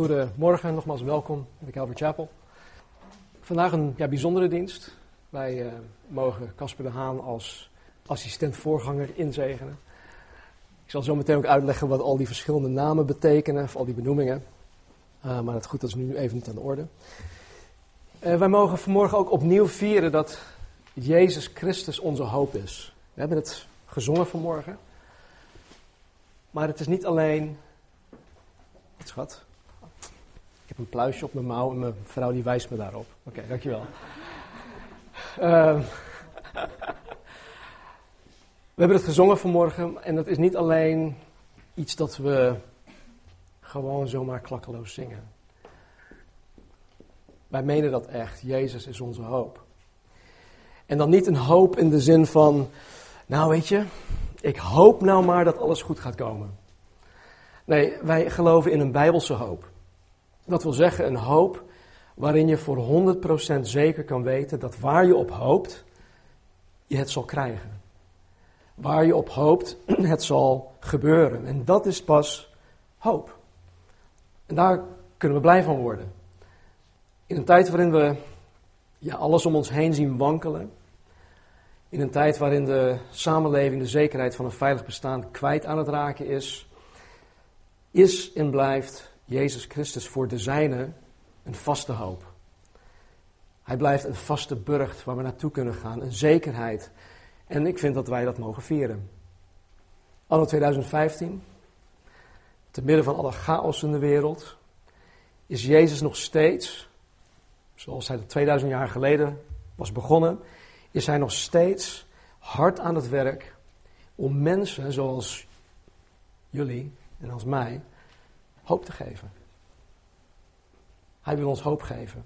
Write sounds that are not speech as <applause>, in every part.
Goedemorgen, nogmaals welkom bij Calvary Chapel. Vandaag een ja, bijzondere dienst. Wij uh, mogen Casper de Haan als assistent-voorganger inzegenen. Ik zal zo meteen ook uitleggen wat al die verschillende namen betekenen, of al die benoemingen. Uh, maar het goed, dat is nu even niet aan de orde. Uh, wij mogen vanmorgen ook opnieuw vieren dat Jezus Christus onze hoop is. We hebben het gezongen vanmorgen. Maar het is niet alleen. Schat? Een pluisje op mijn mouw en mijn vrouw die wijst me daarop. Oké, dankjewel. Uh, we hebben het gezongen vanmorgen en dat is niet alleen iets dat we gewoon zomaar klakkeloos zingen. Wij menen dat echt. Jezus is onze hoop. En dan niet een hoop in de zin van, nou weet je, ik hoop nou maar dat alles goed gaat komen. Nee, wij geloven in een bijbelse hoop. Dat wil zeggen een hoop waarin je voor 100% zeker kan weten dat waar je op hoopt, je het zal krijgen. Waar je op hoopt, <clears throat> het zal gebeuren. En dat is pas hoop. En daar kunnen we blij van worden. In een tijd waarin we ja, alles om ons heen zien wankelen. In een tijd waarin de samenleving de zekerheid van een veilig bestaan kwijt aan het raken is. Is en blijft Jezus Christus voor de zijnen een vaste hoop. Hij blijft een vaste burcht waar we naartoe kunnen gaan, een zekerheid. En ik vind dat wij dat mogen vieren. Anno 2015, te midden van alle chaos in de wereld, is Jezus nog steeds, zoals hij 2000 jaar geleden was begonnen, is hij nog steeds hard aan het werk om mensen zoals jullie en als mij hoop te geven. Hij wil ons hoop geven.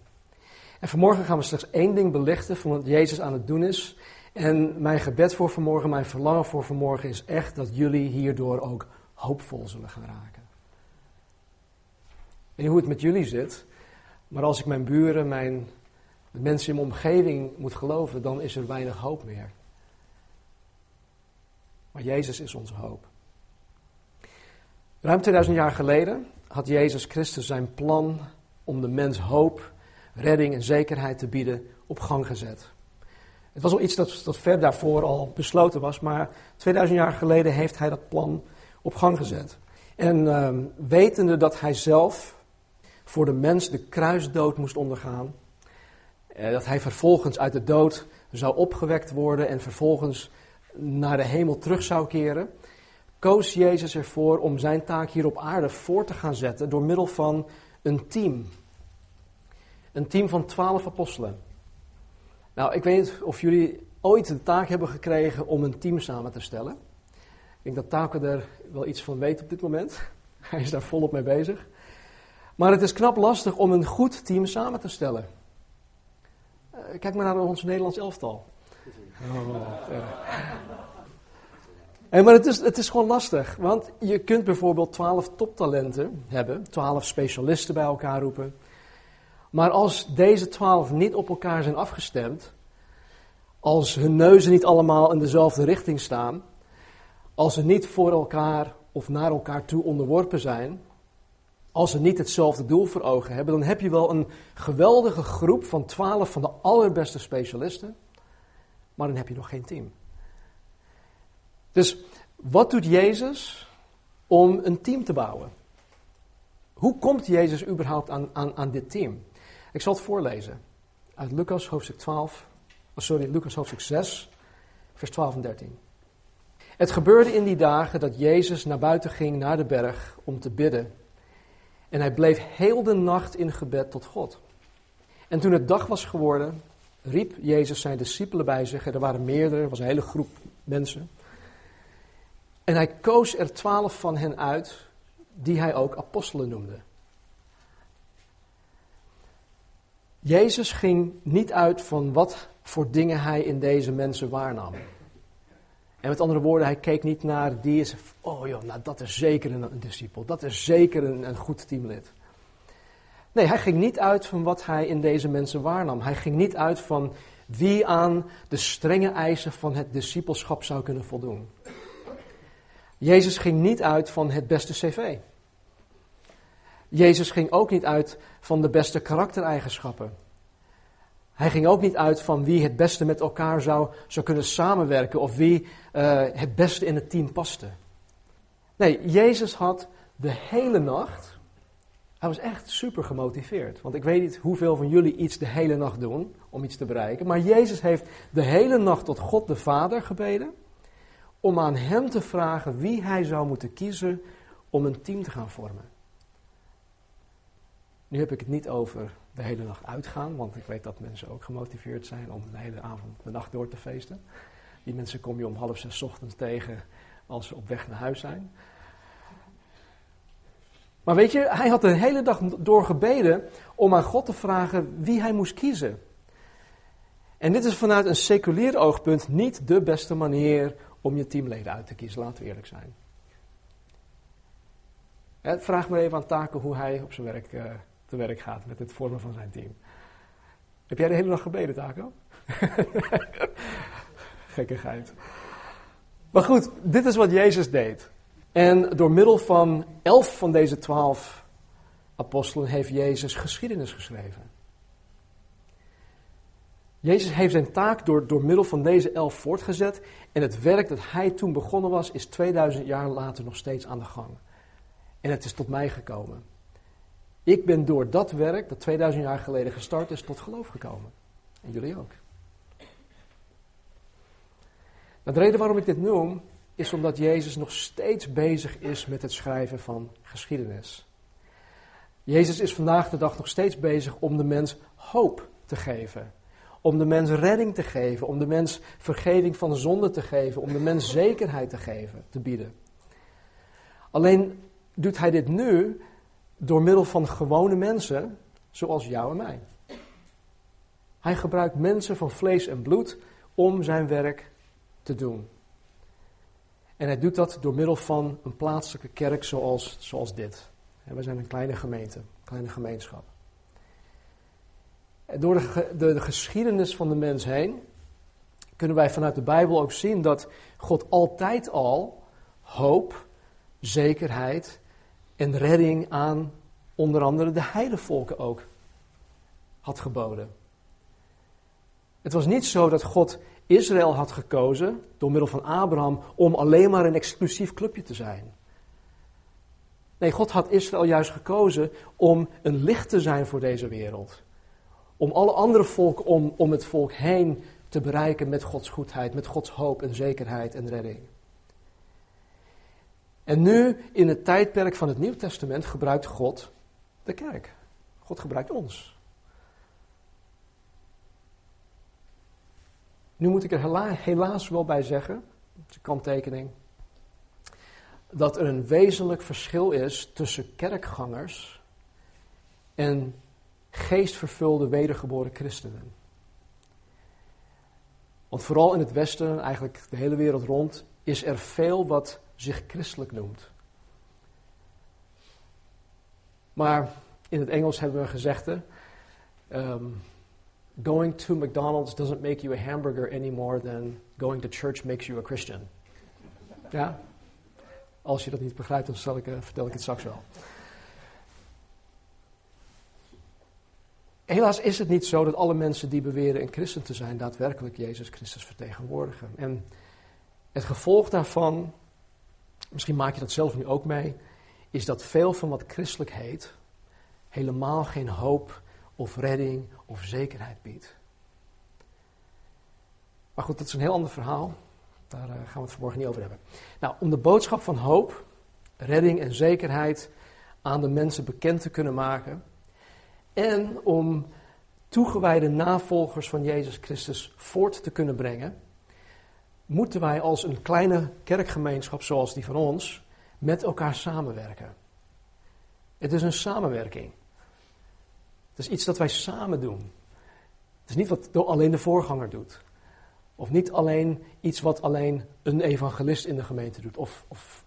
En vanmorgen gaan we slechts één ding belichten van wat Jezus aan het doen is. En mijn gebed voor vanmorgen, mijn verlangen voor vanmorgen is echt dat jullie hierdoor ook hoopvol zullen gaan raken. Ik weet niet hoe het met jullie zit, maar als ik mijn buren, mijn de mensen in mijn omgeving moet geloven, dan is er weinig hoop meer. Maar Jezus is onze hoop. Ruim 2000 jaar geleden had Jezus Christus zijn plan om de mens hoop, redding en zekerheid te bieden op gang gezet. Het was al iets dat, dat ver daarvoor al besloten was, maar 2000 jaar geleden heeft hij dat plan op gang gezet. En uh, wetende dat hij zelf voor de mens de kruisdood moest ondergaan, uh, dat hij vervolgens uit de dood zou opgewekt worden en vervolgens naar de hemel terug zou keren, koos Jezus ervoor om zijn taak hier op aarde voor te gaan zetten door middel van een team. Een team van twaalf apostelen. Nou, ik weet niet of jullie ooit de taak hebben gekregen om een team samen te stellen. Ik denk dat Taco er wel iets van weet op dit moment. <laughs> Hij is daar volop mee bezig. Maar het is knap lastig om een goed team samen te stellen. Uh, kijk maar naar ons Nederlands elftal. Oh, ja. Hey, maar het is, het is gewoon lastig. Want je kunt bijvoorbeeld twaalf toptalenten hebben. Twaalf specialisten bij elkaar roepen. Maar als deze twaalf niet op elkaar zijn afgestemd, als hun neuzen niet allemaal in dezelfde richting staan, als ze niet voor elkaar of naar elkaar toe onderworpen zijn, als ze niet hetzelfde doel voor ogen hebben, dan heb je wel een geweldige groep van twaalf van de allerbeste specialisten, maar dan heb je nog geen team. Dus wat doet Jezus om een team te bouwen? Hoe komt Jezus überhaupt aan, aan, aan dit team? Ik zal het voorlezen. Uit Lucas hoofdstuk 12, sorry, Lucas hoofdstuk 6, vers 12 en 13. Het gebeurde in die dagen dat Jezus naar buiten ging naar de berg om te bidden. En hij bleef heel de nacht in gebed tot God. En toen het dag was geworden, riep Jezus zijn discipelen bij zich. Er waren meerdere, er was een hele groep mensen. En hij koos er twaalf van hen uit, die hij ook apostelen noemde. Jezus ging niet uit van wat voor dingen hij in deze mensen waarnam. En met andere woorden, hij keek niet naar die is, oh joh, nou dat is zeker een, een discipel, dat is zeker een, een goed teamlid. Nee, hij ging niet uit van wat hij in deze mensen waarnam. Hij ging niet uit van wie aan de strenge eisen van het discipelschap zou kunnen voldoen. Jezus ging niet uit van het beste cv. Jezus ging ook niet uit van de beste karaktereigenschappen. Hij ging ook niet uit van wie het beste met elkaar zou, zou kunnen samenwerken of wie uh, het beste in het team paste. Nee, Jezus had de hele nacht, hij was echt super gemotiveerd. Want ik weet niet hoeveel van jullie iets de hele nacht doen om iets te bereiken. Maar Jezus heeft de hele nacht tot God de Vader gebeden om aan hem te vragen wie hij zou moeten kiezen om een team te gaan vormen. Nu heb ik het niet over de hele nacht uitgaan, want ik weet dat mensen ook gemotiveerd zijn om de hele avond, de nacht door te feesten. Die mensen kom je om half zes ochtends tegen als ze op weg naar huis zijn. Maar weet je, hij had de hele dag door gebeden om aan God te vragen wie hij moest kiezen. En dit is vanuit een seculier oogpunt niet de beste manier om je teamleden uit te kiezen, laten we eerlijk zijn. Vraag maar even aan Taken hoe hij op zijn werk uh, te werk gaat met het vormen van zijn team. Heb jij de hele dag gebeden, Taco? <laughs> Gekkigheid. Maar goed, dit is wat Jezus deed. En door middel van elf van deze twaalf apostelen heeft Jezus geschiedenis geschreven. Jezus heeft zijn taak door, door middel van deze elf voortgezet. En het werk dat hij toen begonnen was, is 2000 jaar later nog steeds aan de gang. En het is tot mij gekomen. Ik ben door dat werk, dat 2000 jaar geleden gestart is, tot geloof gekomen. En jullie ook. Nou, de reden waarom ik dit noem, is omdat Jezus nog steeds bezig is met het schrijven van geschiedenis. Jezus is vandaag de dag nog steeds bezig om de mens hoop te geven. Om de mens redding te geven, om de mens vergeving van zonde te geven, om de mens zekerheid te geven, te bieden. Alleen doet hij dit nu door middel van gewone mensen, zoals jou en mij. Hij gebruikt mensen van vlees en bloed om zijn werk te doen. En hij doet dat door middel van een plaatselijke kerk zoals, zoals dit. we zijn een kleine gemeente, een kleine gemeenschap. Door de, de, de geschiedenis van de mens heen kunnen wij vanuit de Bijbel ook zien dat God altijd al hoop, zekerheid en redding aan onder andere de heidevolken ook had geboden. Het was niet zo dat God Israël had gekozen door middel van Abraham om alleen maar een exclusief clubje te zijn. Nee, God had Israël juist gekozen om een licht te zijn voor deze wereld. Om alle andere volken om, om het volk heen te bereiken met Gods goedheid, met Gods hoop en zekerheid en redding. En nu, in het tijdperk van het Nieuw Testament, gebruikt God de kerk. God gebruikt ons. Nu moet ik er helaas wel bij zeggen, dat is een kanttekening, dat er een wezenlijk verschil is tussen kerkgangers en geestvervulde wedergeboren christenen. Want vooral in het Westen, eigenlijk de hele wereld rond, is er veel wat zich christelijk noemt. Maar in het Engels hebben we een gezegde. Um, going to McDonald's doesn't make you a hamburger any more than going to church makes you a Christian. Ja? Als je dat niet begrijpt, dan zal ik, uh, vertel ik het straks wel. Helaas is het niet zo dat alle mensen die beweren een christen te zijn, daadwerkelijk Jezus Christus vertegenwoordigen. En het gevolg daarvan, misschien maak je dat zelf nu ook mee, is dat veel van wat christelijk heet helemaal geen hoop of redding of zekerheid biedt. Maar goed, dat is een heel ander verhaal. Daar eh, gaan we het vanmorgen niet over hebben. Nou, om de boodschap van hoop, redding en zekerheid aan de mensen bekend te kunnen maken. En om toegewijde navolgers van Jezus Christus voort te kunnen brengen, moeten wij als een kleine kerkgemeenschap zoals die van ons met elkaar samenwerken. Het is een samenwerking. Het is iets dat wij samen doen. Het is niet wat alleen de voorganger doet. Of niet alleen iets wat alleen een evangelist in de gemeente doet. Of, of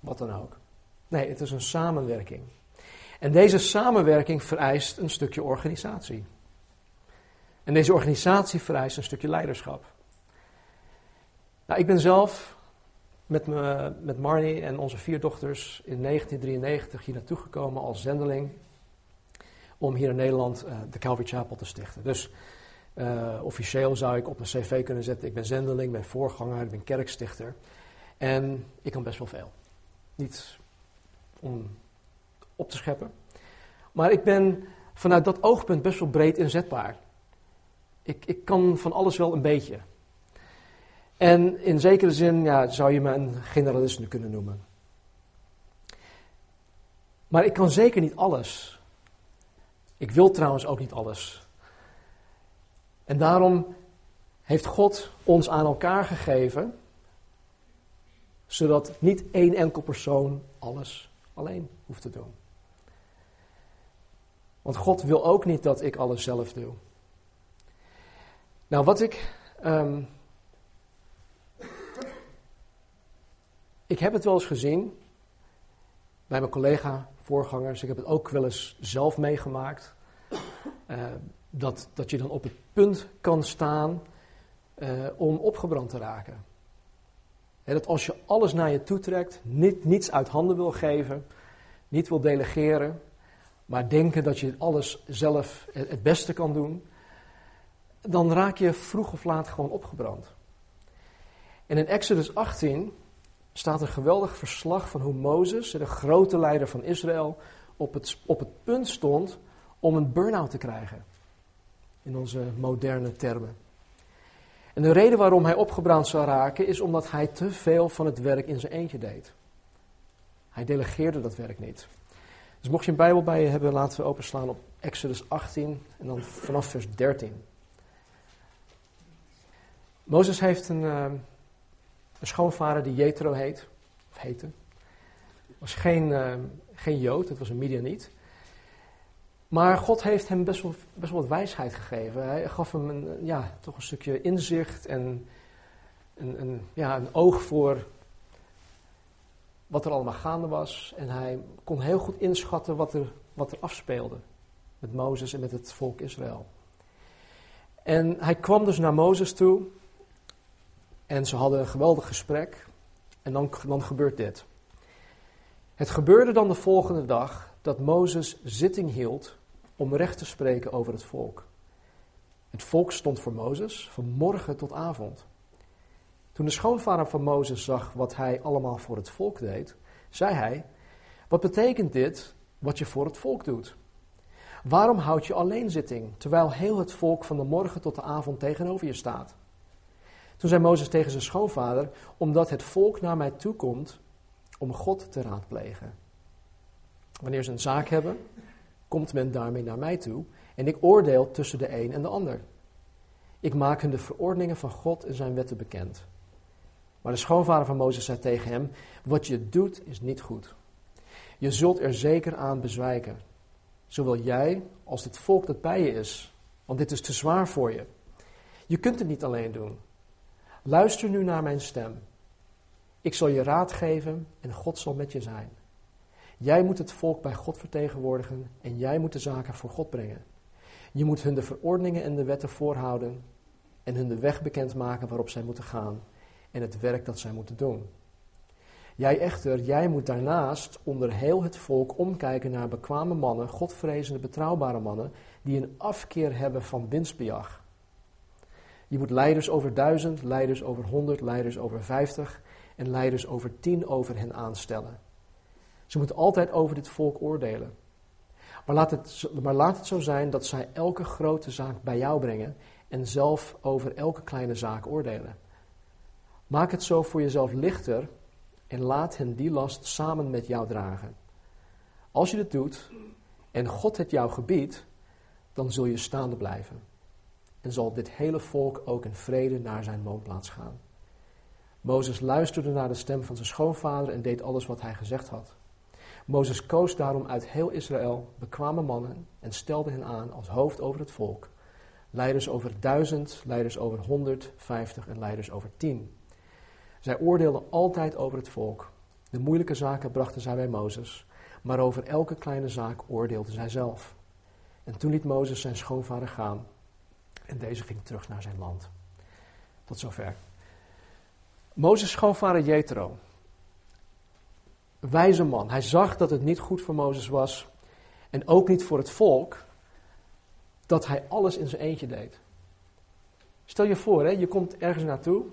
wat dan ook. Nee, het is een samenwerking. En deze samenwerking vereist een stukje organisatie. En deze organisatie vereist een stukje leiderschap. Nou, ik ben zelf met, me, met Marnie en onze vier dochters in 1993 hier naartoe gekomen als zendeling. Om hier in Nederland uh, de Calvary Chapel te stichten. Dus uh, officieel zou ik op mijn cv kunnen zetten: ik ben zendeling, ik ben voorganger, ik ben kerkstichter. En ik kan best wel veel. Niet om op te scheppen. Maar ik ben vanuit dat oogpunt best wel breed inzetbaar. Ik, ik kan van alles wel een beetje. En in zekere zin ja, zou je me een generalist kunnen noemen. Maar ik kan zeker niet alles. Ik wil trouwens ook niet alles. En daarom heeft God ons aan elkaar gegeven, zodat niet één enkel persoon alles alleen hoeft te doen. Want God wil ook niet dat ik alles zelf doe. Nou, wat ik. Um, ik heb het wel eens gezien bij mijn collega-voorgangers. Ik heb het ook wel eens zelf meegemaakt. Uh, dat, dat je dan op het punt kan staan uh, om opgebrand te raken. dat als je alles naar je toe trekt, niet, niets uit handen wil geven, niet wil delegeren, maar denken dat je alles zelf het beste kan doen, dan raak je vroeg of laat gewoon opgebrand. En in Exodus 18 staat een geweldig verslag van hoe Mozes, de grote leider van Israël, op het, op het punt stond om een burn-out te krijgen. In onze moderne termen. En de reden waarom hij opgebrand zou raken is omdat hij te veel van het werk in zijn eentje deed. Hij delegeerde dat werk niet. Dus mocht je een Bijbel bij je hebben, laten we openslaan op Exodus 18 en dan vanaf vers 13. Mozes heeft een, uh, een schoonvader die Jethro heet, of heette. was geen, uh, geen Jood, het was een Midianiet. Maar God heeft hem best wel, best wel wat wijsheid gegeven. Hij gaf hem een, ja, toch een stukje inzicht en een, een, ja, een oog voor wat er allemaal gaande was. En hij kon heel goed inschatten wat er, wat er afspeelde met Mozes en met het volk Israël. En hij kwam dus naar Mozes toe en ze hadden een geweldig gesprek. En dan, dan gebeurt dit. Het gebeurde dan de volgende dag dat Mozes zitting hield om recht te spreken over het volk. Het volk stond voor Mozes van morgen tot avond. Toen de schoonvader van Mozes zag wat hij allemaal voor het volk deed, zei hij: Wat betekent dit wat je voor het volk doet? Waarom houd je alleen zitting, terwijl heel het volk van de morgen tot de avond tegenover je staat? Toen zei Mozes tegen zijn schoonvader: Omdat het volk naar mij toe komt om God te raadplegen. Wanneer ze een zaak hebben, komt men daarmee naar mij toe en ik oordeel tussen de een en de ander. Ik maak hun de verordeningen van God en zijn wetten bekend. Maar de schoonvader van Mozes zei tegen hem: Wat je doet is niet goed. Je zult er zeker aan bezwijken. Zowel jij als het volk dat bij je is, want dit is te zwaar voor je. Je kunt het niet alleen doen. Luister nu naar mijn stem. Ik zal je raad geven en God zal met je zijn. Jij moet het volk bij God vertegenwoordigen en jij moet de zaken voor God brengen. Je moet hun de verordeningen en de wetten voorhouden en hun de weg bekendmaken waarop zij moeten gaan en het werk dat zij moeten doen. Jij echter, jij moet daarnaast onder heel het volk omkijken naar bekwame mannen, godvrezende, betrouwbare mannen, die een afkeer hebben van winstbejag. Je moet leiders over duizend, leiders over honderd, leiders over vijftig en leiders over tien over hen aanstellen. Ze moeten altijd over dit volk oordelen. Maar laat, het, maar laat het zo zijn dat zij elke grote zaak bij jou brengen en zelf over elke kleine zaak oordelen. Maak het zo voor jezelf lichter en laat hen die last samen met jou dragen. Als je dit doet en God het jou gebiedt, dan zul je staande blijven. En zal dit hele volk ook in vrede naar zijn woonplaats gaan. Mozes luisterde naar de stem van zijn schoonvader en deed alles wat hij gezegd had. Mozes koos daarom uit heel Israël bekwame mannen en stelde hen aan als hoofd over het volk. Leiders over duizend, leiders over honderd, vijftig en leiders over tien. Zij oordeelden altijd over het volk. De moeilijke zaken brachten zij bij Mozes, maar over elke kleine zaak oordeelden zij zelf. En toen liet Mozes zijn schoonvader gaan en deze ging terug naar zijn land. Tot zover. Mozes schoonvader Jethro, wijze man, hij zag dat het niet goed voor Mozes was en ook niet voor het volk dat hij alles in zijn eentje deed. Stel je voor, hè, je komt ergens naartoe.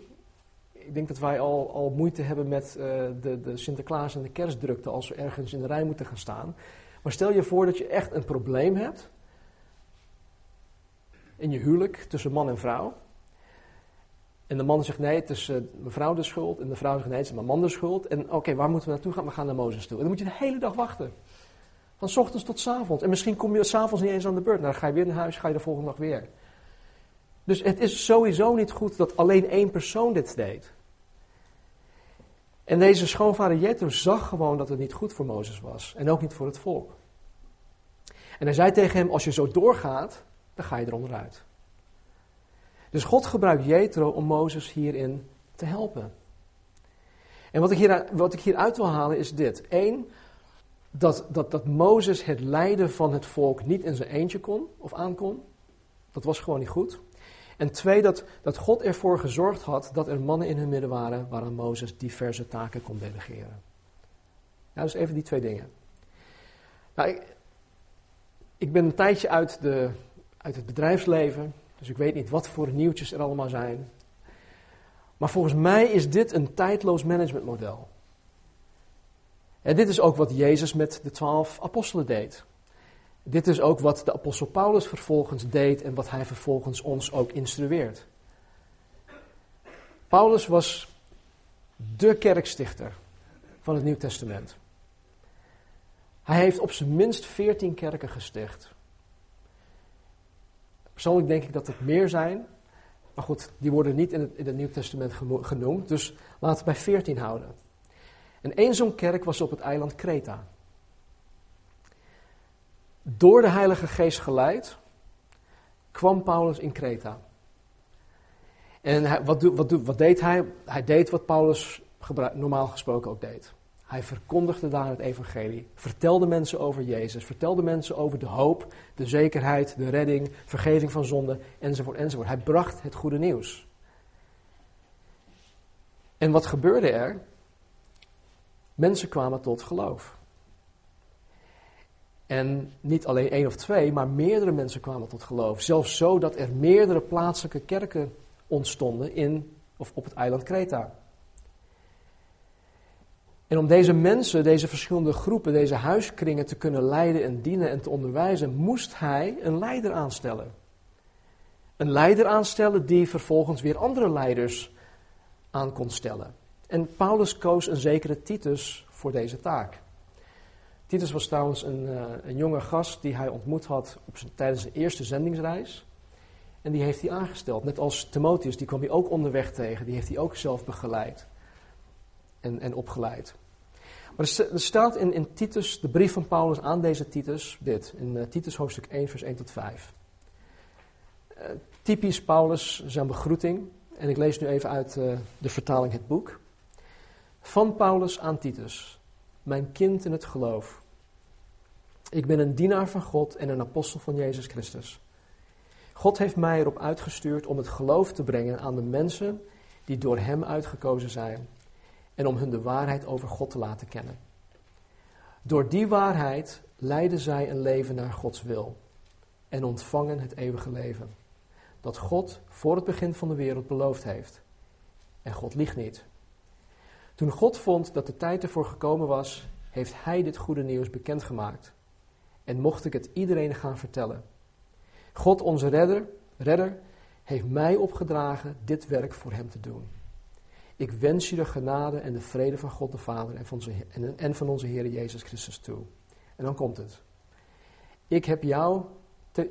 Ik denk dat wij al, al moeite hebben met uh, de, de Sinterklaas en de kerstdrukte als we ergens in de rij moeten gaan staan. Maar stel je voor dat je echt een probleem hebt in je huwelijk tussen man en vrouw. En de man zegt nee, het is uh, mevrouw de schuld. En de vrouw zegt nee, het is mijn man de schuld. En oké, waar moeten we naartoe gaan? We gaan naar Mozes toe. En dan moet je de hele dag wachten. Van s ochtends tot s avonds. En misschien kom je s'avonds niet eens aan de beurt. Nou, dan ga je weer naar huis, ga je de volgende dag weer. Dus het is sowieso niet goed dat alleen één persoon dit deed. En deze schoonvader Jethro zag gewoon dat het niet goed voor Mozes was. En ook niet voor het volk. En hij zei tegen hem, als je zo doorgaat, dan ga je eronderuit. Dus God gebruikt Jethro om Mozes hierin te helpen. En wat ik, hier, wat ik hieruit wil halen is dit. Eén, dat, dat, dat Mozes het lijden van het volk niet in zijn eentje kon of aankon. Dat was gewoon niet goed. En twee, dat, dat God ervoor gezorgd had dat er mannen in hun midden waren waaraan Mozes diverse taken kon delegeren. Ja, dus even die twee dingen. Nou, ik, ik ben een tijdje uit, de, uit het bedrijfsleven, dus ik weet niet wat voor nieuwtjes er allemaal zijn. Maar volgens mij is dit een tijdloos managementmodel. En dit is ook wat Jezus met de twaalf apostelen deed. Dit is ook wat de apostel Paulus vervolgens deed en wat hij vervolgens ons ook instrueert. Paulus was de kerkstichter van het Nieuw Testament. Hij heeft op zijn minst veertien kerken gesticht. Persoonlijk denk ik dat het meer zijn. Maar goed, die worden niet in het, in het Nieuw Testament genoemd. Dus laten we bij veertien houden. En één zo'n kerk was op het eiland Kreta. Door de Heilige Geest geleid kwam Paulus in Kreta. En wat, wat, wat, deed hij? Hij deed wat Paulus normaal gesproken ook deed. Hij verkondigde daar het evangelie, vertelde mensen over Jezus, vertelde mensen over de hoop, de zekerheid, de redding, vergeving van zonde, enzovoort, enzovoort. Hij bracht het goede nieuws. En wat gebeurde er? Mensen kwamen tot geloof. En niet alleen één of twee, maar meerdere mensen kwamen tot geloof. Zelfs zo dat er meerdere plaatselijke kerken ontstonden in, of op het eiland Kreta. En om deze mensen, deze verschillende groepen, deze huiskringen te kunnen leiden en dienen en te onderwijzen, moest hij een leider aanstellen. Een leider aanstellen die vervolgens weer andere leiders aan kon stellen. En Paulus koos een zekere Titus voor deze taak. Titus was trouwens een, uh, een jonge gast die hij ontmoet had op zijn, tijdens zijn eerste zendingsreis. En die heeft hij aangesteld. Net als Timotheus, die kwam hij ook onderweg tegen. Die heeft hij ook zelf begeleid en, en opgeleid. Maar er staat in, in Titus, de brief van Paulus aan deze Titus, dit. In uh, Titus hoofdstuk 1, vers 1 tot 5. Uh, eh, typisch Paulus, zijn begroeting. En ik lees nu even uit de vertaling het boek. Van Paulus aan Titus, mijn kind in het geloof. Ik ben een dienaar van God en een apostel van Jezus Christus. God heeft mij erop uitgestuurd om het geloof te brengen aan de mensen die door Hem uitgekozen zijn en om hun de waarheid over God te laten kennen. Door die waarheid leiden zij een leven naar Gods wil en ontvangen het eeuwige leven, dat God voor het begin van de wereld beloofd heeft. En God liegt niet. Toen God vond dat de tijd ervoor gekomen was, heeft Hij dit goede nieuws bekendgemaakt. En mocht ik het iedereen gaan vertellen. God, onze redder, redder, heeft mij opgedragen dit werk voor Hem te doen. Ik wens je de genade en de vrede van God de Vader en van, onze, en van onze Heer Jezus Christus toe. En dan komt het. Ik heb jou,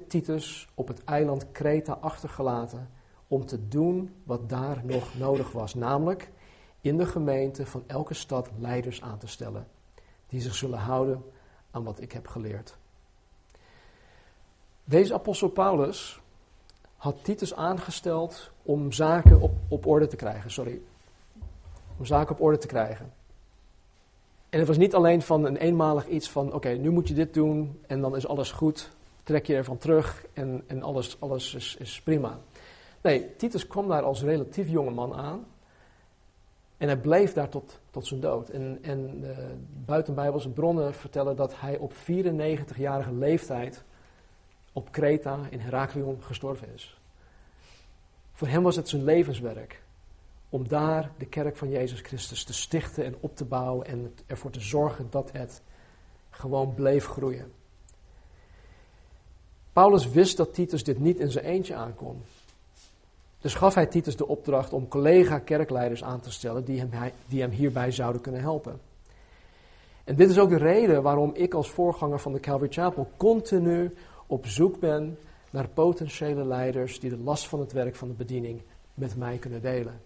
Titus, op het eiland Kreta achtergelaten om te doen wat daar nog nodig was, namelijk in de gemeente van elke stad leiders aan te stellen, die zich zullen houden aan wat ik heb geleerd. Deze apostel Paulus had Titus aangesteld om zaken op, op orde te krijgen. Sorry. Om zaken op orde te krijgen. En het was niet alleen van een eenmalig iets van: oké, nu moet je dit doen en dan is alles goed. Trek je ervan terug en, en alles, alles is, is prima. Nee, Titus kwam daar als relatief jonge man aan. En hij bleef daar tot, tot zijn dood. En, en uh, buitenbijbelse bronnen vertellen dat hij op 94-jarige leeftijd op Kreta in Heraklion gestorven is. Voor hem was het zijn levenswerk om daar de kerk van Jezus Christus te stichten en op te bouwen en ervoor te zorgen dat het gewoon bleef groeien. Paulus wist dat Titus dit niet in zijn eentje aankon. Dus gaf hij Titus de opdracht om collega-kerkleiders aan te stellen die hem, die hem hierbij zouden kunnen helpen. En dit is ook de reden waarom ik als voorganger van de Calvary Chapel continu op zoek ben naar potentiële leiders die de last van het werk van de bediening met mij kunnen delen.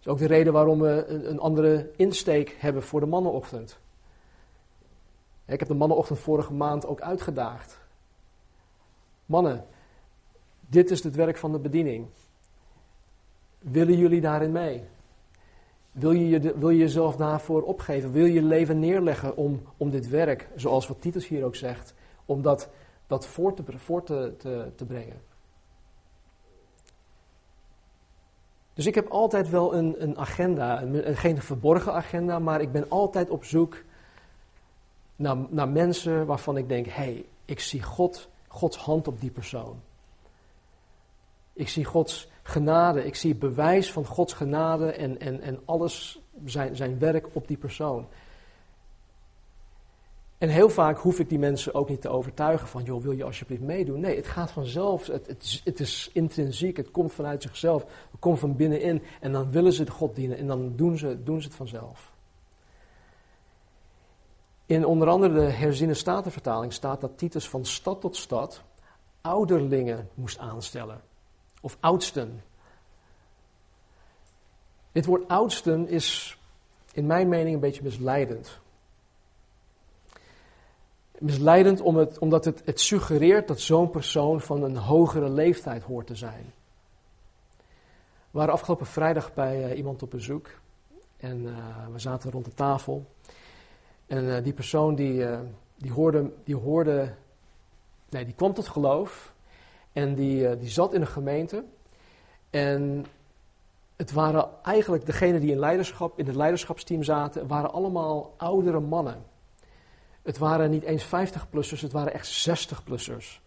Dat is ook de reden waarom we een, een andere insteek hebben voor de mannenochtend. Ik heb de mannenochtend vorige maand ook uitgedaagd. Mannen, dit is het werk van de bediening. Willen jullie daarin mee? Wil je, je, wil je jezelf daarvoor opgeven? Wil je je leven neerleggen om, om dit werk, zoals wat Titus hier ook zegt, om dat, dat voor, te, voor te, te, te brengen? Dus ik heb altijd wel een, een agenda, een, geen verborgen agenda, maar ik ben altijd op zoek naar, naar mensen waarvan ik denk, hé, hey, ik zie God, Gods hand op die persoon. Ik zie Gods genade, ik zie bewijs van Gods genade en, en, en alles, zijn, zijn werk op die persoon. En heel vaak hoef ik die mensen ook niet te overtuigen van, joh, wil je alsjeblieft meedoen? Nee, het gaat vanzelf, het, het, is, het intrinsiek, het komt vanuit zichzelf, het komt van binnenin en dan willen ze God dienen en dan doen ze, doen ze het vanzelf. In onder andere de herziene statenvertaling staat dat Titus van stad tot stad ouderlingen moest aanstellen of oudsten. Dit woord oudsten is in mijn mening een beetje misleidend. Misleidend het, omdat het, het suggereert dat zo'n persoon van een hogere leeftijd hoort te zijn. We waren afgelopen vrijdag bij uh, iemand op bezoek en uh, we zaten rond de tafel. En uh, die persoon die, die, hoorde, die hoorde, nee, die kwam tot geloof en die, eh, die zat in een gemeente. En het waren eigenlijk degenen die in, leiderschap, in het leiderschapsteam zaten, waren allemaal oudere mannen. Het waren niet eens 50-plussers, het waren echt 60-plussers.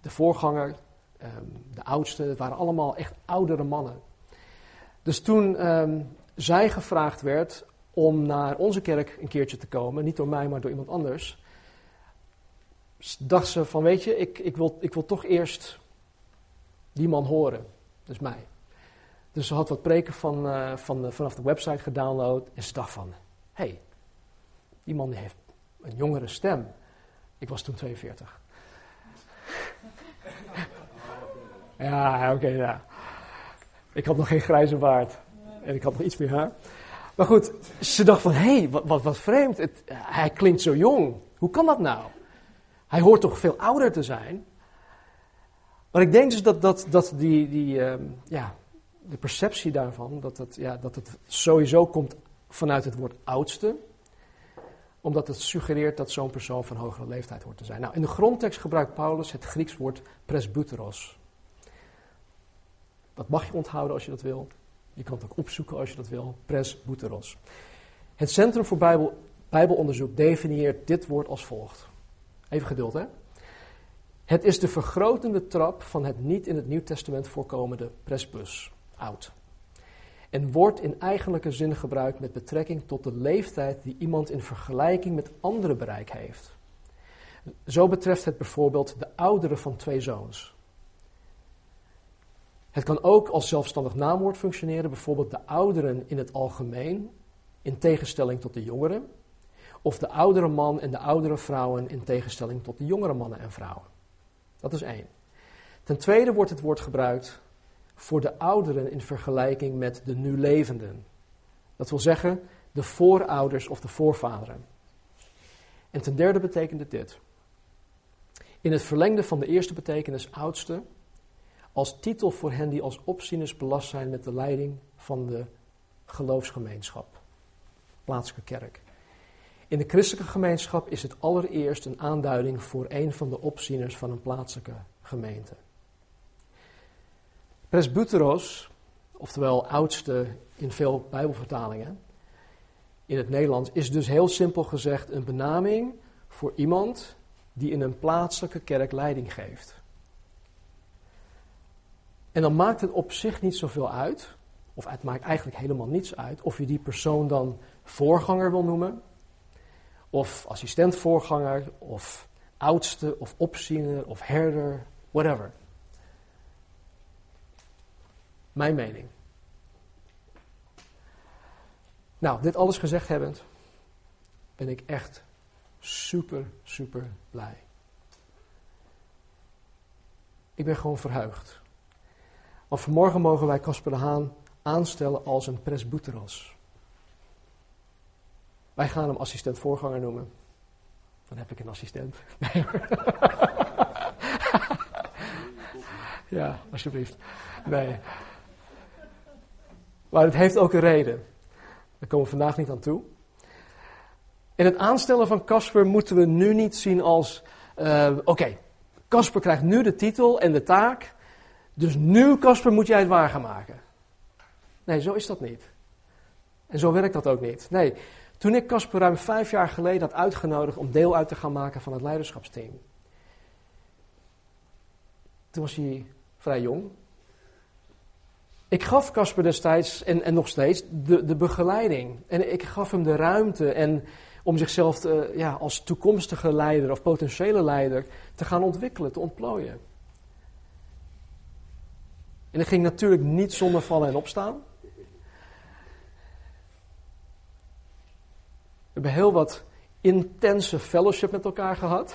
De voorganger, ehm, de oudste, het waren allemaal echt oudere mannen. Dus toen ehm, zij gevraagd werd om naar onze kerk een keertje te komen, niet door mij, maar door iemand anders, dacht ze van, weet je, ik, ik, wil, ik wil toch eerst die man horen. Dus mij. Dus ze had wat preken van, uh, van, vanaf de website gedownload. En ze dacht van, hey, die man heeft een jongere stem. Ik was toen 42. <laughs> ja, oké, ja. Ik had nog geen grijze baard. En ik had nog iets meer haar. Maar goed, ze dacht van, hé, hey, wat, wat, wat vreemd. Het, hij klinkt zo jong. Hoe kan dat nou? Hij hoort toch veel ouder te zijn? Maar ik denk dus dat, dat, dat die, die, uh, ja, de perceptie daarvan, dat het, ja, dat het sowieso komt vanuit het woord oudste, omdat het suggereert dat zo'n persoon van hogere leeftijd hoort te zijn. Nou, in de grondtekst gebruikt Paulus het Grieks woord presbyteros. Dat mag je onthouden als je dat wil. Je kan het ook opzoeken als je dat wil. Presbyteros. Het Centrum voor Bijbel, Bijbelonderzoek definieert dit woord als volgt. Even geduld, hè. Het is de vergrotende trap van het niet in het Nieuw Testament voorkomende presbus, oud. En wordt in eigenlijke zin gebruikt met betrekking tot de leeftijd die iemand in vergelijking met anderen bereik heeft. Zo betreft het bijvoorbeeld de oudere van twee zoons. Het kan ook als zelfstandig naamwoord functioneren, bijvoorbeeld de ouderen in het algemeen, in tegenstelling tot de jongeren, of de oudere man en de oudere vrouwen in tegenstelling tot de jongere mannen en vrouwen. Dat is één. Ten tweede wordt het woord gebruikt voor de ouderen in vergelijking met de nu levenden. Dat wil zeggen de voorouders of de voorvaderen. En ten derde betekent het dit. In het verlengde van de eerste betekenis oudste, als titel voor hen die als opzieners belast zijn met de leiding van de geloofsgemeenschap, plaatselijke kerk. In de christelijke gemeenschap is het allereerst een aanduiding voor een van de opzieners van een plaatselijke gemeente. Presbyteros oftewel oudste in veel Bijbelvertalingen, in het Nederlands, is dus heel simpel gezegd een benaming voor iemand die in een plaatselijke kerk leiding geeft. En dan maakt het op zich niet zoveel uit, of het maakt eigenlijk helemaal niets uit, of je die persoon dan voorganger wil noemen, of assistent-voorganger, of oudste, of opziener, of herder, whatever. Mijn mening. Nou, dit alles gezegd hebbend, ben ik echt super, super blij. Ik ben gewoon verheugd. Want vanmorgen mogen wij Casper de Haan aanstellen als een presbyteros. Wij gaan hem assistent-voorganger noemen. Dan heb ik een assistent. <laughs> <laughs> Ja, alsjeblieft. Nee. Maar het heeft ook een reden. Daar komen we vandaag niet aan toe. In het aanstellen van Casper moeten we nu niet zien als: uh, oké, Casper krijgt nu de titel en de taak. Dus nu, Casper, moet jij het waar gaan maken. Nee, zo is dat niet. En zo werkt dat ook niet. Nee, toen ik Casper ruim vijf jaar geleden had uitgenodigd om deel uit te gaan maken van het leiderschapsteam. Toen was hij vrij jong. Ik gaf Casper destijds, en, en nog steeds, de, de begeleiding. En ik gaf hem de ruimte en om zichzelf te, ja, als toekomstige leider of potentiële leider te gaan ontwikkelen, te ontplooien. En dat ging natuurlijk niet zonder vallen en opstaan. We hebben heel wat intense fellowship met elkaar gehad.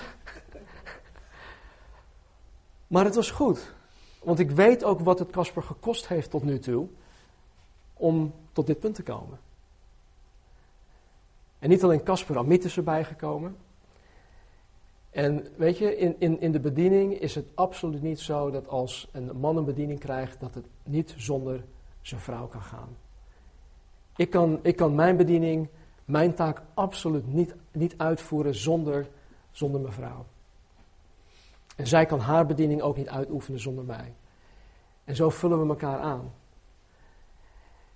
Maar het was goed. Want ik weet ook wat het Casper gekost heeft tot nu toe om tot dit punt te komen. En niet alleen Casper, Amit is erbij gekomen. En weet je, in, in, in de bediening is het absoluut niet zo dat als een man een bediening krijgt, dat het niet zonder zijn vrouw kan gaan. Ik kan, ik kan mijn bediening, mijn taak absoluut niet, niet uitvoeren zonder, zonder mijn vrouw. En zij kan haar bediening ook niet uitoefenen zonder mij. En zo vullen we elkaar aan.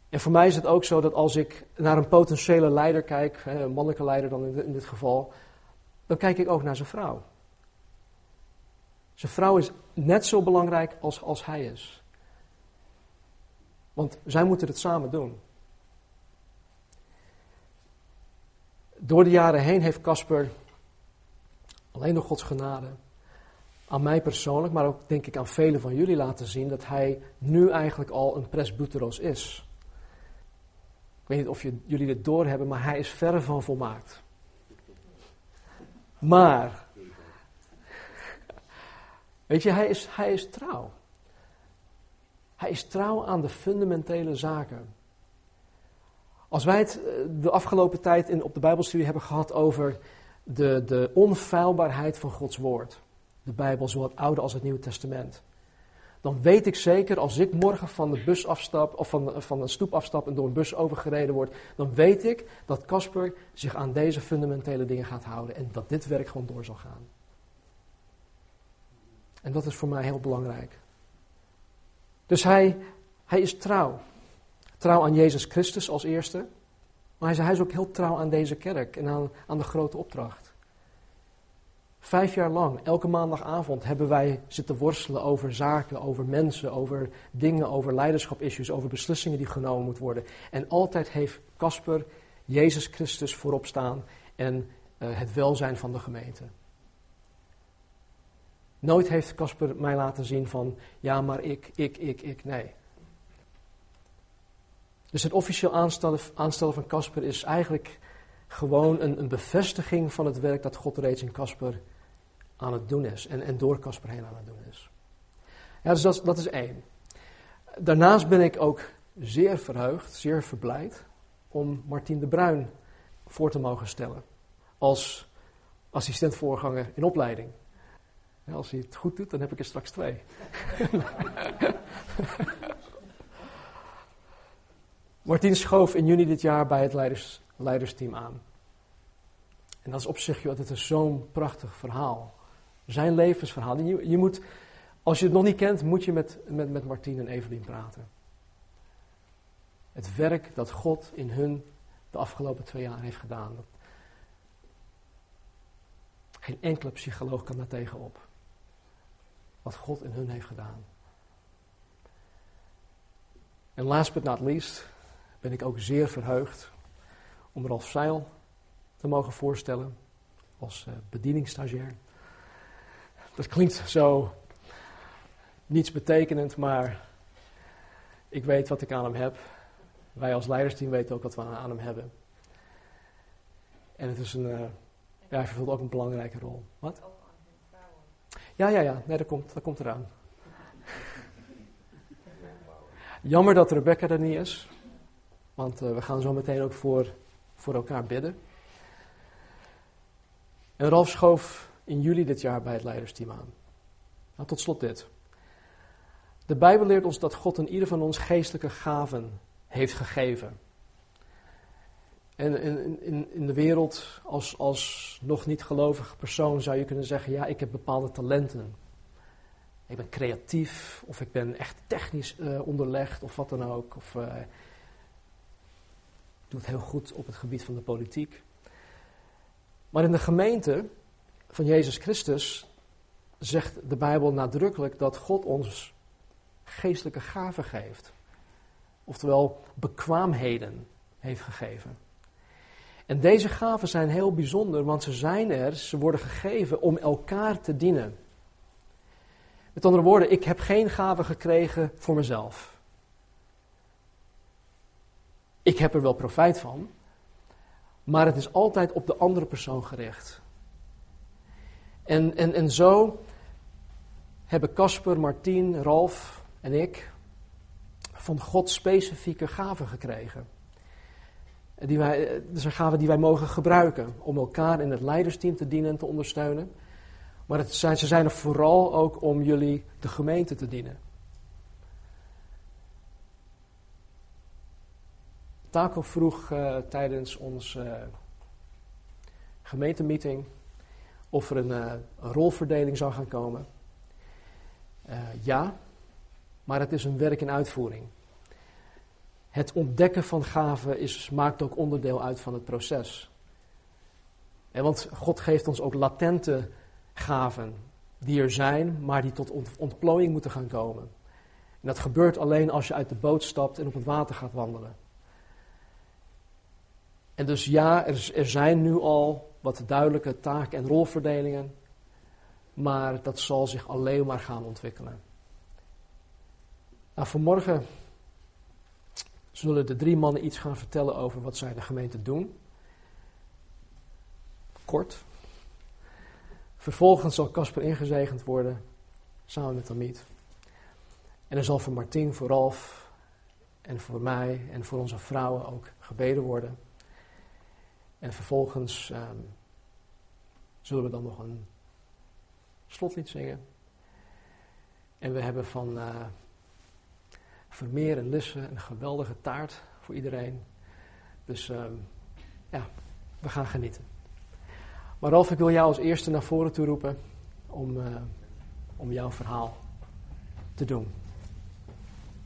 En voor mij is het ook zo dat als ik naar een potentiële leider kijk, een mannelijke leider dan in dit geval, dan kijk ik ook naar zijn vrouw. Zijn vrouw is net zo belangrijk als, als hij is. Want zij moeten het samen doen. Door de jaren heen heeft Casper alleen door Gods genade aan mij persoonlijk, maar ook denk ik aan velen van jullie laten zien dat hij nu eigenlijk al een presbyteros is. Ik weet niet of jullie dit doorhebben, maar hij is verre van volmaakt. Maar, weet je, hij is, hij is trouw. Hij is trouw aan de fundamentele zaken. Als wij het eh, de afgelopen tijd in, op de Bijbelstudie hebben gehad over de, de onfeilbaarheid van Gods woord de Bijbel, zowel het Oude als het Nieuwe Testament. Dan weet ik zeker, als ik morgen van de bus afstap, of van, van een stoep afstap en door een bus overgereden word, dan weet ik dat Casper zich aan deze fundamentele dingen gaat houden en dat dit werk gewoon door zal gaan. En dat is voor mij heel belangrijk. Dus hij, hij is trouw. Trouw aan Jezus Christus als eerste. Maar hij is, ook heel trouw aan deze kerk en aan, aan de grote opdracht. Vijf jaar lang, elke maandagavond, hebben wij zitten worstelen over zaken, over mensen, over dingen, over leiderschap-issues, over beslissingen die genomen moeten worden. En altijd heeft Casper Jezus Christus voorop staan en uh, het welzijn van de gemeente. Nooit heeft Casper mij laten zien van, ja maar ik, ik, ik, ik, nee. Dus het officieel aanstellen, aanstellen van Casper is eigenlijk gewoon een, een bevestiging van het werk dat God reeds in Casper aan het doen is. En, en door Casper heen aan het doen is. Ja, dus dat, is één. Daarnaast ben ik ook zeer verheugd, zeer verblijd om Martien de Bruin voor te mogen stellen. Als assistent-voorganger in opleiding. als hij het goed doet, dan heb ik er straks twee. <laughs> Martien schoof in juni dit jaar bij het leiders, leidersteam aan. En dat is op zich, dat is zo'n prachtig verhaal. Zijn levensverhaal. Je, je moet, als je het nog niet kent, moet je met, met, met Martien en Evelien praten. Het werk dat God in hun de afgelopen twee jaar heeft gedaan. Geen enkele psycholoog kan daar tegenop. Wat God in hun heeft gedaan. En last but not least ben ik ook zeer verheugd om Ralf Seil te mogen voorstellen als uh, bedieningsstagiair. Dat klinkt zo niets betekenend, maar ik weet wat ik aan hem heb. Wij als leidersteam weten ook wat we aan hem hebben. En het is een, uh, ja, hij vervult ook een belangrijke rol. Wat? Ja, ja, ja, nee, komt, dat komt eraan. Jammer dat Rebecca er niet is, want uh, we gaan zo meteen ook voor, voor elkaar bidden. En Ralf schoof in juli dit jaar bij het leidersteam aan. Nou, tot slot dit. De Bijbel leert ons dat God in ieder van ons geestelijke gaven heeft gegeven. En in, in, in de wereld, als, als nog niet gelovige persoon, zou je kunnen zeggen: Ja, ik heb bepaalde talenten. Ik ben creatief, of ik ben echt technisch uh, onderlegd, of wat dan ook. Of uh, ik doe het heel goed op het gebied van de politiek. Maar in de gemeente van Jezus Christus zegt de Bijbel nadrukkelijk dat God ons geestelijke gaven geeft. Oftewel bekwaamheden heeft gegeven. En deze gaven zijn heel bijzonder, want ze zijn er, ze worden gegeven om elkaar te dienen. Met andere woorden, ik heb geen gaven gekregen voor mezelf. Ik heb er wel profijt van, maar het is altijd op de andere persoon gericht. En, en, en zo hebben Casper, Martien, Ralf en ik van God specifieke gaven gekregen. Die wij, dat zijn gaven die wij mogen gebruiken om elkaar in het leidersteam te dienen en te ondersteunen. Maar het zijn, ze zijn er vooral ook om jullie, de gemeente, te dienen. Taco vroeg uh, tijdens onze uh, of er een, een, rolverdeling zou gaan komen. ja, maar het is een werk in uitvoering. Het ontdekken van gaven is, maakt ook onderdeel uit van het proces. En want God geeft ons ook latente gaven die er zijn, maar die tot ontplooiing moeten gaan komen. En dat gebeurt alleen als je uit de boot stapt en op het water gaat wandelen. En dus ja, er, zijn nu al wat duidelijke taak- en rolverdelingen, maar dat zal zich alleen maar gaan ontwikkelen. Nou, vanmorgen zullen de drie mannen iets gaan vertellen over wat zij de gemeente doen. Kort. Vervolgens zal Casper ingezegend worden, samen met Amit. En er zal voor Martien, voor Ralf en voor mij en voor onze vrouwen ook gebeden worden. En vervolgens um, zullen we dan nog een slotlied zingen. En we hebben van uh, Vermeer en Lisse een geweldige taart voor iedereen. Dus um, ja, we gaan genieten. Maar Ralf, ik wil jou als eerste naar voren toe roepen om, uh, om jouw verhaal te doen.